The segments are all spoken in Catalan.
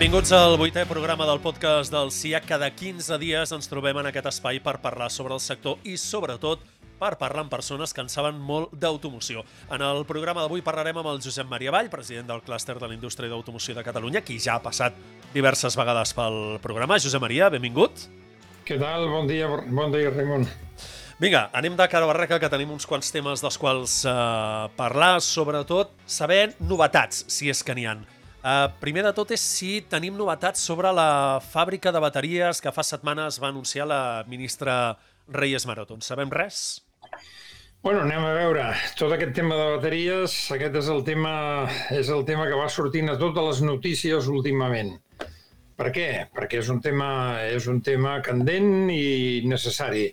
Benvinguts al vuitè programa del podcast del CIA. Cada 15 dies ens trobem en aquest espai per parlar sobre el sector i, sobretot, per parlar amb persones que en saben molt d'automoció. En el programa d'avui parlarem amb el Josep Maria Vall, president del clúster de la indústria d'automoció de Catalunya, qui ja ha passat diverses vegades pel programa. Josep Maria, benvingut. Què tal? Bon dia, bon dia, Ramon. Vinga, anem de cara a barraca, que tenim uns quants temes dels quals eh, parlar, sobretot saber novetats, si és que n'hi han. Uh, primer de tot és si tenim novetats sobre la fàbrica de bateries que fa setmanes va anunciar la ministra Reyes Maroto. En sabem res? Bueno, anem a veure. Tot aquest tema de bateries, aquest és el tema, és el tema que va sortint a totes les notícies últimament. Per què? Perquè és un tema, és un tema candent i necessari.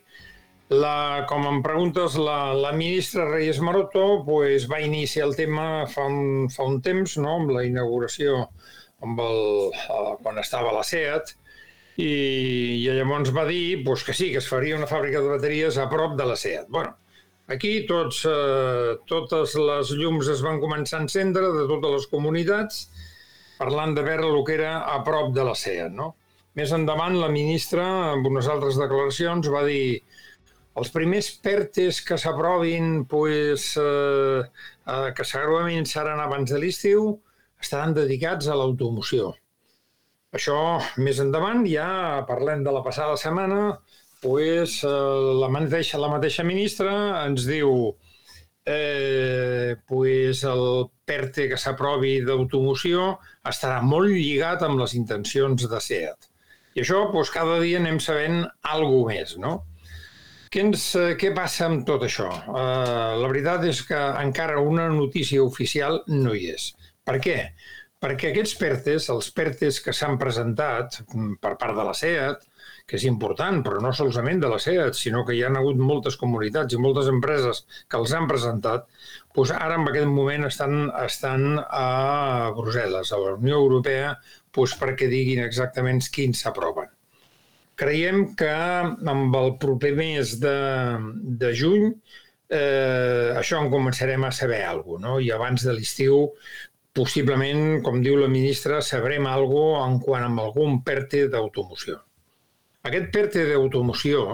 La, com em preguntes, la, la ministra Reyes Maroto pues, va iniciar el tema fa un, fa un temps, no? amb la inauguració amb el, uh, quan estava a la SEAT, i, i llavors va dir pues, que sí, que es faria una fàbrica de bateries a prop de la SEAT. Bueno, aquí tots, uh, totes les llums es van començar a encendre de totes les comunitats, parlant de veure el que era a prop de la SEAT. No? Més endavant, la ministra, amb unes altres declaracions, va dir els primers PERTES que s'aprovin, pues, eh, eh, que segurament seran abans de l'estiu, estaran dedicats a l'automoció. Això, més endavant, ja parlem de la passada setmana, pues, eh, la, mateixa, la mateixa ministra ens diu eh, pues, el PERTE que s'aprovi d'automoció estarà molt lligat amb les intencions de SEAT. I això, pues, cada dia anem sabent alguna més, no? Què, ens, eh, què passa amb tot això? Uh, la veritat és que encara una notícia oficial no hi és. Per què? Perquè aquests PERTES, els PERTES que s'han presentat per part de la SEAT, que és important, però no solament de la SEAT, sinó que hi ha hagut moltes comunitats i moltes empreses que els han presentat, doncs ara en aquest moment estan, estan a Brussel·les, a la Unió Europea, doncs perquè diguin exactament quins s'aproven. Creiem que amb el proper mes de, de juny eh, això en començarem a saber alguna cosa, no? I abans de l'estiu, possiblement, com diu la ministra, sabrem alguna cosa en quant amb algun PERTE d'automoció. Aquest PERTE d'automoció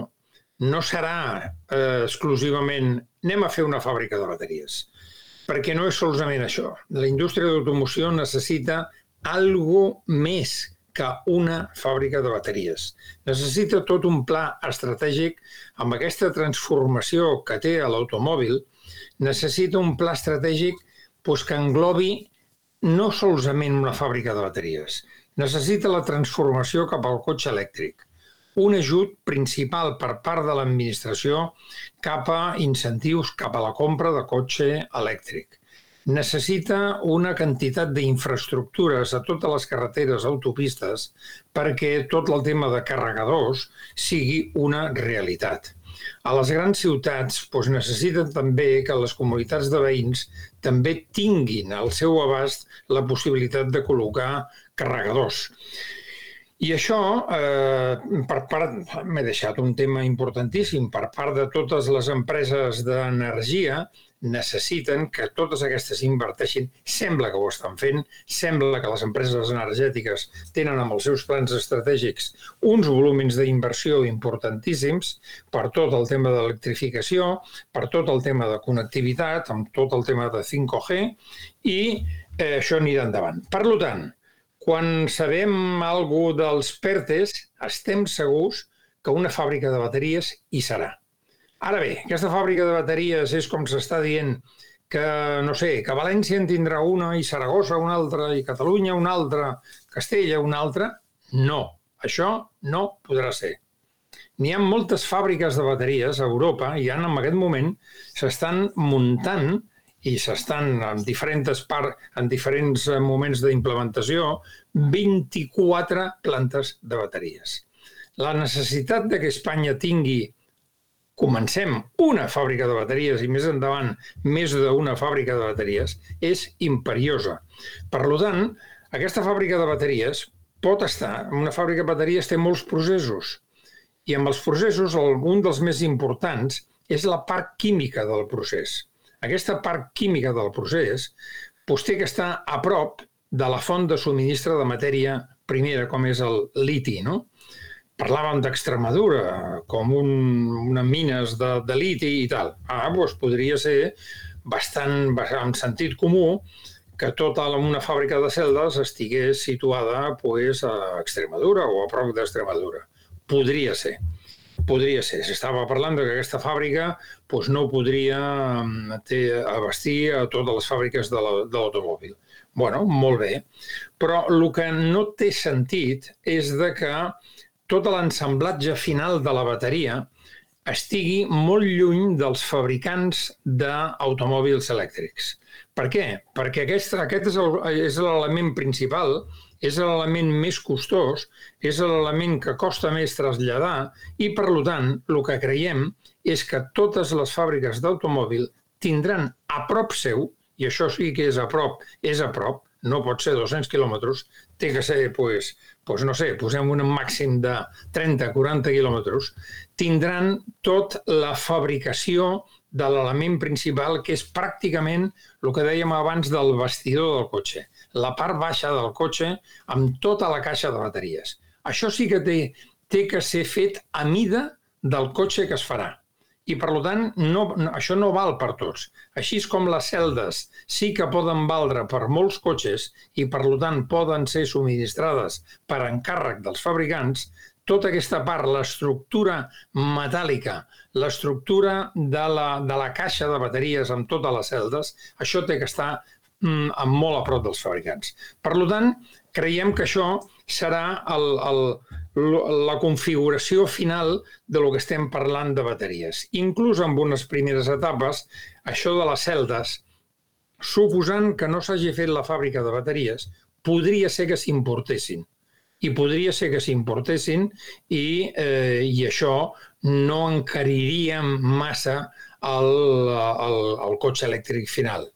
no serà eh, exclusivament anem a fer una fàbrica de bateries, perquè no és solament això. La indústria d'automoció necessita algo més que una fàbrica de bateries. Necessita tot un pla estratègic. Amb aquesta transformació que té a l'automòbil, necessita un pla estratègic doncs, que englobi no solament una fàbrica de bateries, necessita la transformació cap al cotxe elèctric, un ajut principal per part de l'administració cap a incentius cap a la compra de cotxe elèctric necessita una quantitat d'infraestructures a totes les carreteres, autopistes, perquè tot el tema de carregadors sigui una realitat. A les grans ciutats doncs, necessiten també que les comunitats de veïns també tinguin al seu abast la possibilitat de col·locar carregadors. I això, eh, per part, m'he deixat un tema importantíssim, per part de totes les empreses d'energia, necessiten que totes aquestes inverteixin. Sembla que ho estan fent, sembla que les empreses energètiques tenen amb els seus plans estratègics uns volumins d'inversió importantíssims per tot el tema d'electrificació, per tot el tema de connectivitat, amb tot el tema de 5G, i eh, això anirà endavant. Per tant, quan sabem alguna dels PERTES, estem segurs que una fàbrica de bateries hi serà. Ara bé, aquesta fàbrica de bateries és com s'està dient que, no sé, que València en tindrà una i Saragossa una altra i Catalunya una altra, Castella una altra. No, això no podrà ser. N'hi ha moltes fàbriques de bateries a Europa i en aquest moment s'estan muntant i s'estan en diferents part, en diferents moments d'implementació 24 plantes de bateries. La necessitat de que Espanya tingui comencem una fàbrica de bateries i més endavant més d'una fàbrica de bateries és imperiosa. Per tant, aquesta fàbrica de bateries pot estar, una fàbrica de bateries té molts processos i amb els processos un dels més importants és la part química del procés. Aquesta part química del procés doncs, té que estar a prop de la font de subministre de matèria primera, com és el liti, no? Parlàvem d'Extremadura, com un, unes mines de, de liti i tal. Ah, doncs podria ser bastant, amb sentit comú, que tota una fàbrica de celdes estigués situada pues, a Extremadura o a prop d'Extremadura. Podria ser podria ser. S'estava parlant que aquesta fàbrica doncs, no podria mm, té, abastir a totes les fàbriques de l'automòbil. bueno, molt bé. Però el que no té sentit és de que tot l'ensamblatge final de la bateria estigui molt lluny dels fabricants d'automòbils elèctrics. Per què? Perquè aquest, aquest és l'element principal és l'element més costós, és l'element que costa més traslladar i, per tant, el que creiem és que totes les fàbriques d'automòbil tindran a prop seu, i això sí que és a prop, és a prop, no pot ser 200 quilòmetres, té que ser, pues, pues no sé, posem un màxim de 30-40 quilòmetres, tindran tot la fabricació de l'element principal, que és pràcticament el que dèiem abans del vestidor del cotxe la part baixa del cotxe amb tota la caixa de bateries. Això sí que té, té que ser fet a mida del cotxe que es farà. I, per tant, no, això no val per tots. Així és com les celdes sí que poden valdre per molts cotxes i, per tant, poden ser subministrades per encàrrec dels fabricants, tota aquesta part, l'estructura metàl·lica, l'estructura de la, de la caixa de bateries amb totes les celdes, això té que estar mm, molt a prop dels fabricants. Per tant, creiem que això serà el, el, la configuració final de lo que estem parlant de bateries. Inclús amb unes primeres etapes, això de les celdes, suposant que no s'hagi fet la fàbrica de bateries, podria ser que s'importessin. I podria ser que s'importessin i, eh, i això no encariria massa el, el, el cotxe elèctric final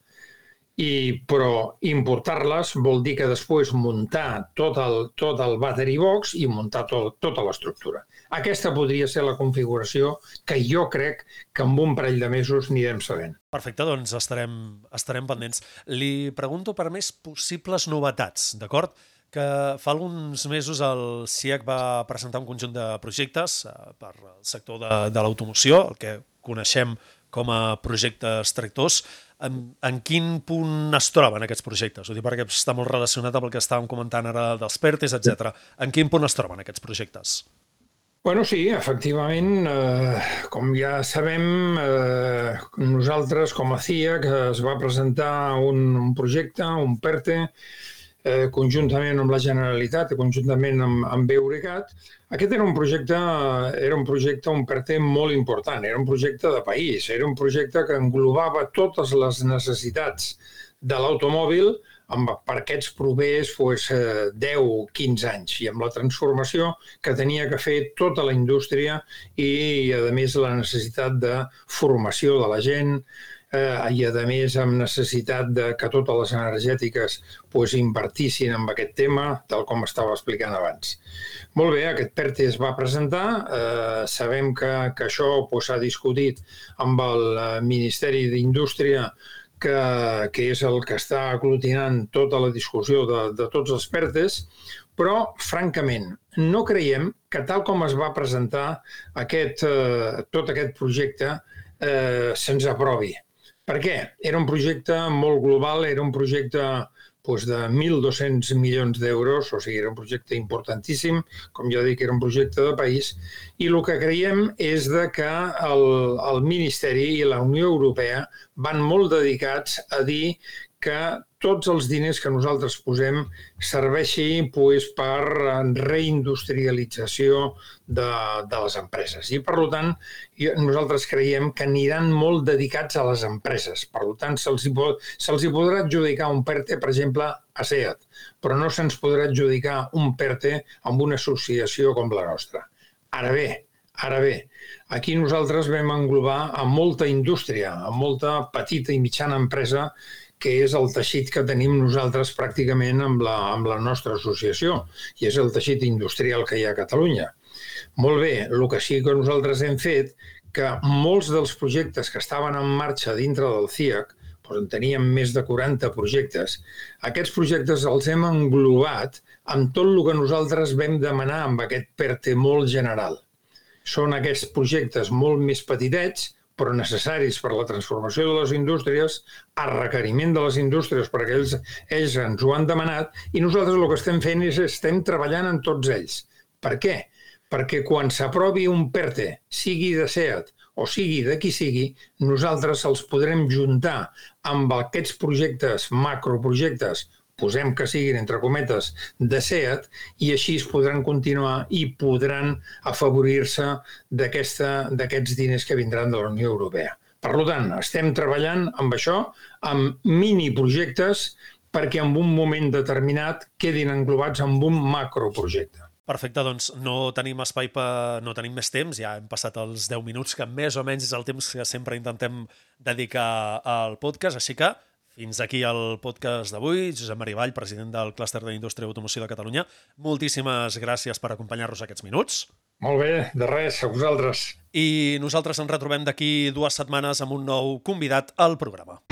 i, però importar-les vol dir que després muntar tot el, tot el battery box i muntar tot, tota l'estructura. Aquesta podria ser la configuració que jo crec que en un parell de mesos anirem sabent. Perfecte, doncs estarem, estarem pendents. Li pregunto per més possibles novetats, d'acord? que fa alguns mesos el CIEC va presentar un conjunt de projectes eh, per al sector de, de l'automoció, el que coneixem com a projectes tractors en, en quin punt es troben aquests projectes? Ho dic perquè està molt relacionat amb el que estàvem comentant ara dels PERTES, etc. En quin punt es troben aquests projectes? Bueno, sí, efectivament, eh, com ja sabem, eh, nosaltres com a CIA, que es va presentar un, un projecte, un PERTE, eh, conjuntament amb la Generalitat conjuntament amb, amb Eurecat, aquest era un projecte, era un projecte, un PERTE molt important, era un projecte de país, era un projecte que englobava totes les necessitats de l'automòbil amb, per aquests propers pues, 10-15 anys i amb la transformació que tenia que fer tota la indústria i, a més, la necessitat de formació de la gent, eh, i, a més, amb necessitat de que totes les energètiques pues, invertissin en aquest tema, tal com estava explicant abans. Molt bé, aquest PERTE es va presentar, eh, sabem que, que això s'ha pues, discutit amb el eh, Ministeri d'Indústria que, que és el que està aglutinant tota la discussió de, de tots els PERTES, però, francament, no creiem que tal com es va presentar aquest, eh, tot aquest projecte eh, se'ns aprovi. Per què? Era un projecte molt global, era un projecte doncs, de 1.200 milions d'euros, o sigui, era un projecte importantíssim, com ja dic, era un projecte de país, i el que creiem és de que el, el Ministeri i la Unió Europea van molt dedicats a dir que tots els diners que nosaltres posem serveixi pues, per reindustrialització de, de les empreses. I, per tant, nosaltres creiem que aniran molt dedicats a les empreses. Per tant, se'ls se hi podrà adjudicar un PERTE, per exemple, a SEAT, però no se'ns podrà adjudicar un PERTE amb una associació com la nostra. Ara bé, Ara bé, aquí nosaltres vam englobar a molta indústria, a molta petita i mitjana empresa que és el teixit que tenim nosaltres pràcticament amb la, amb la nostra associació, i és el teixit industrial que hi ha a Catalunya. Molt bé, el que sí que nosaltres hem fet, que molts dels projectes que estaven en marxa dintre del CIAC, doncs en teníem més de 40 projectes. Aquests projectes els hem englobat amb tot el que nosaltres vam demanar amb aquest PERTE molt general. Són aquests projectes molt més petitets, però necessaris per la transformació de les indústries, a requeriment de les indústries, perquè ells, ells ens ho han demanat, i nosaltres el que estem fent és estem treballant en tots ells. Per què? Perquè quan s'aprovi un PERTE, sigui de SEAT o sigui de qui sigui, nosaltres els podrem juntar amb aquests projectes, macroprojectes, posem que siguin, entre cometes, de SEAT, i així es podran continuar i podran afavorir-se d'aquests diners que vindran de la Unió Europea. Per tant, estem treballant amb això, amb mini-projectes, perquè en un moment determinat quedin englobats en un macroprojecte. Perfecte, doncs no tenim espai per... no tenim més temps, ja hem passat els 10 minuts, que més o menys és el temps que sempre intentem dedicar al podcast, així que fins aquí el podcast d'avui. Josep Marivall, president del Clúster d'Indústria i Automoció de Catalunya, moltíssimes gràcies per acompanyar-nos aquests minuts. Molt bé, de res, a vosaltres. I nosaltres ens retrobem d'aquí dues setmanes amb un nou convidat al programa.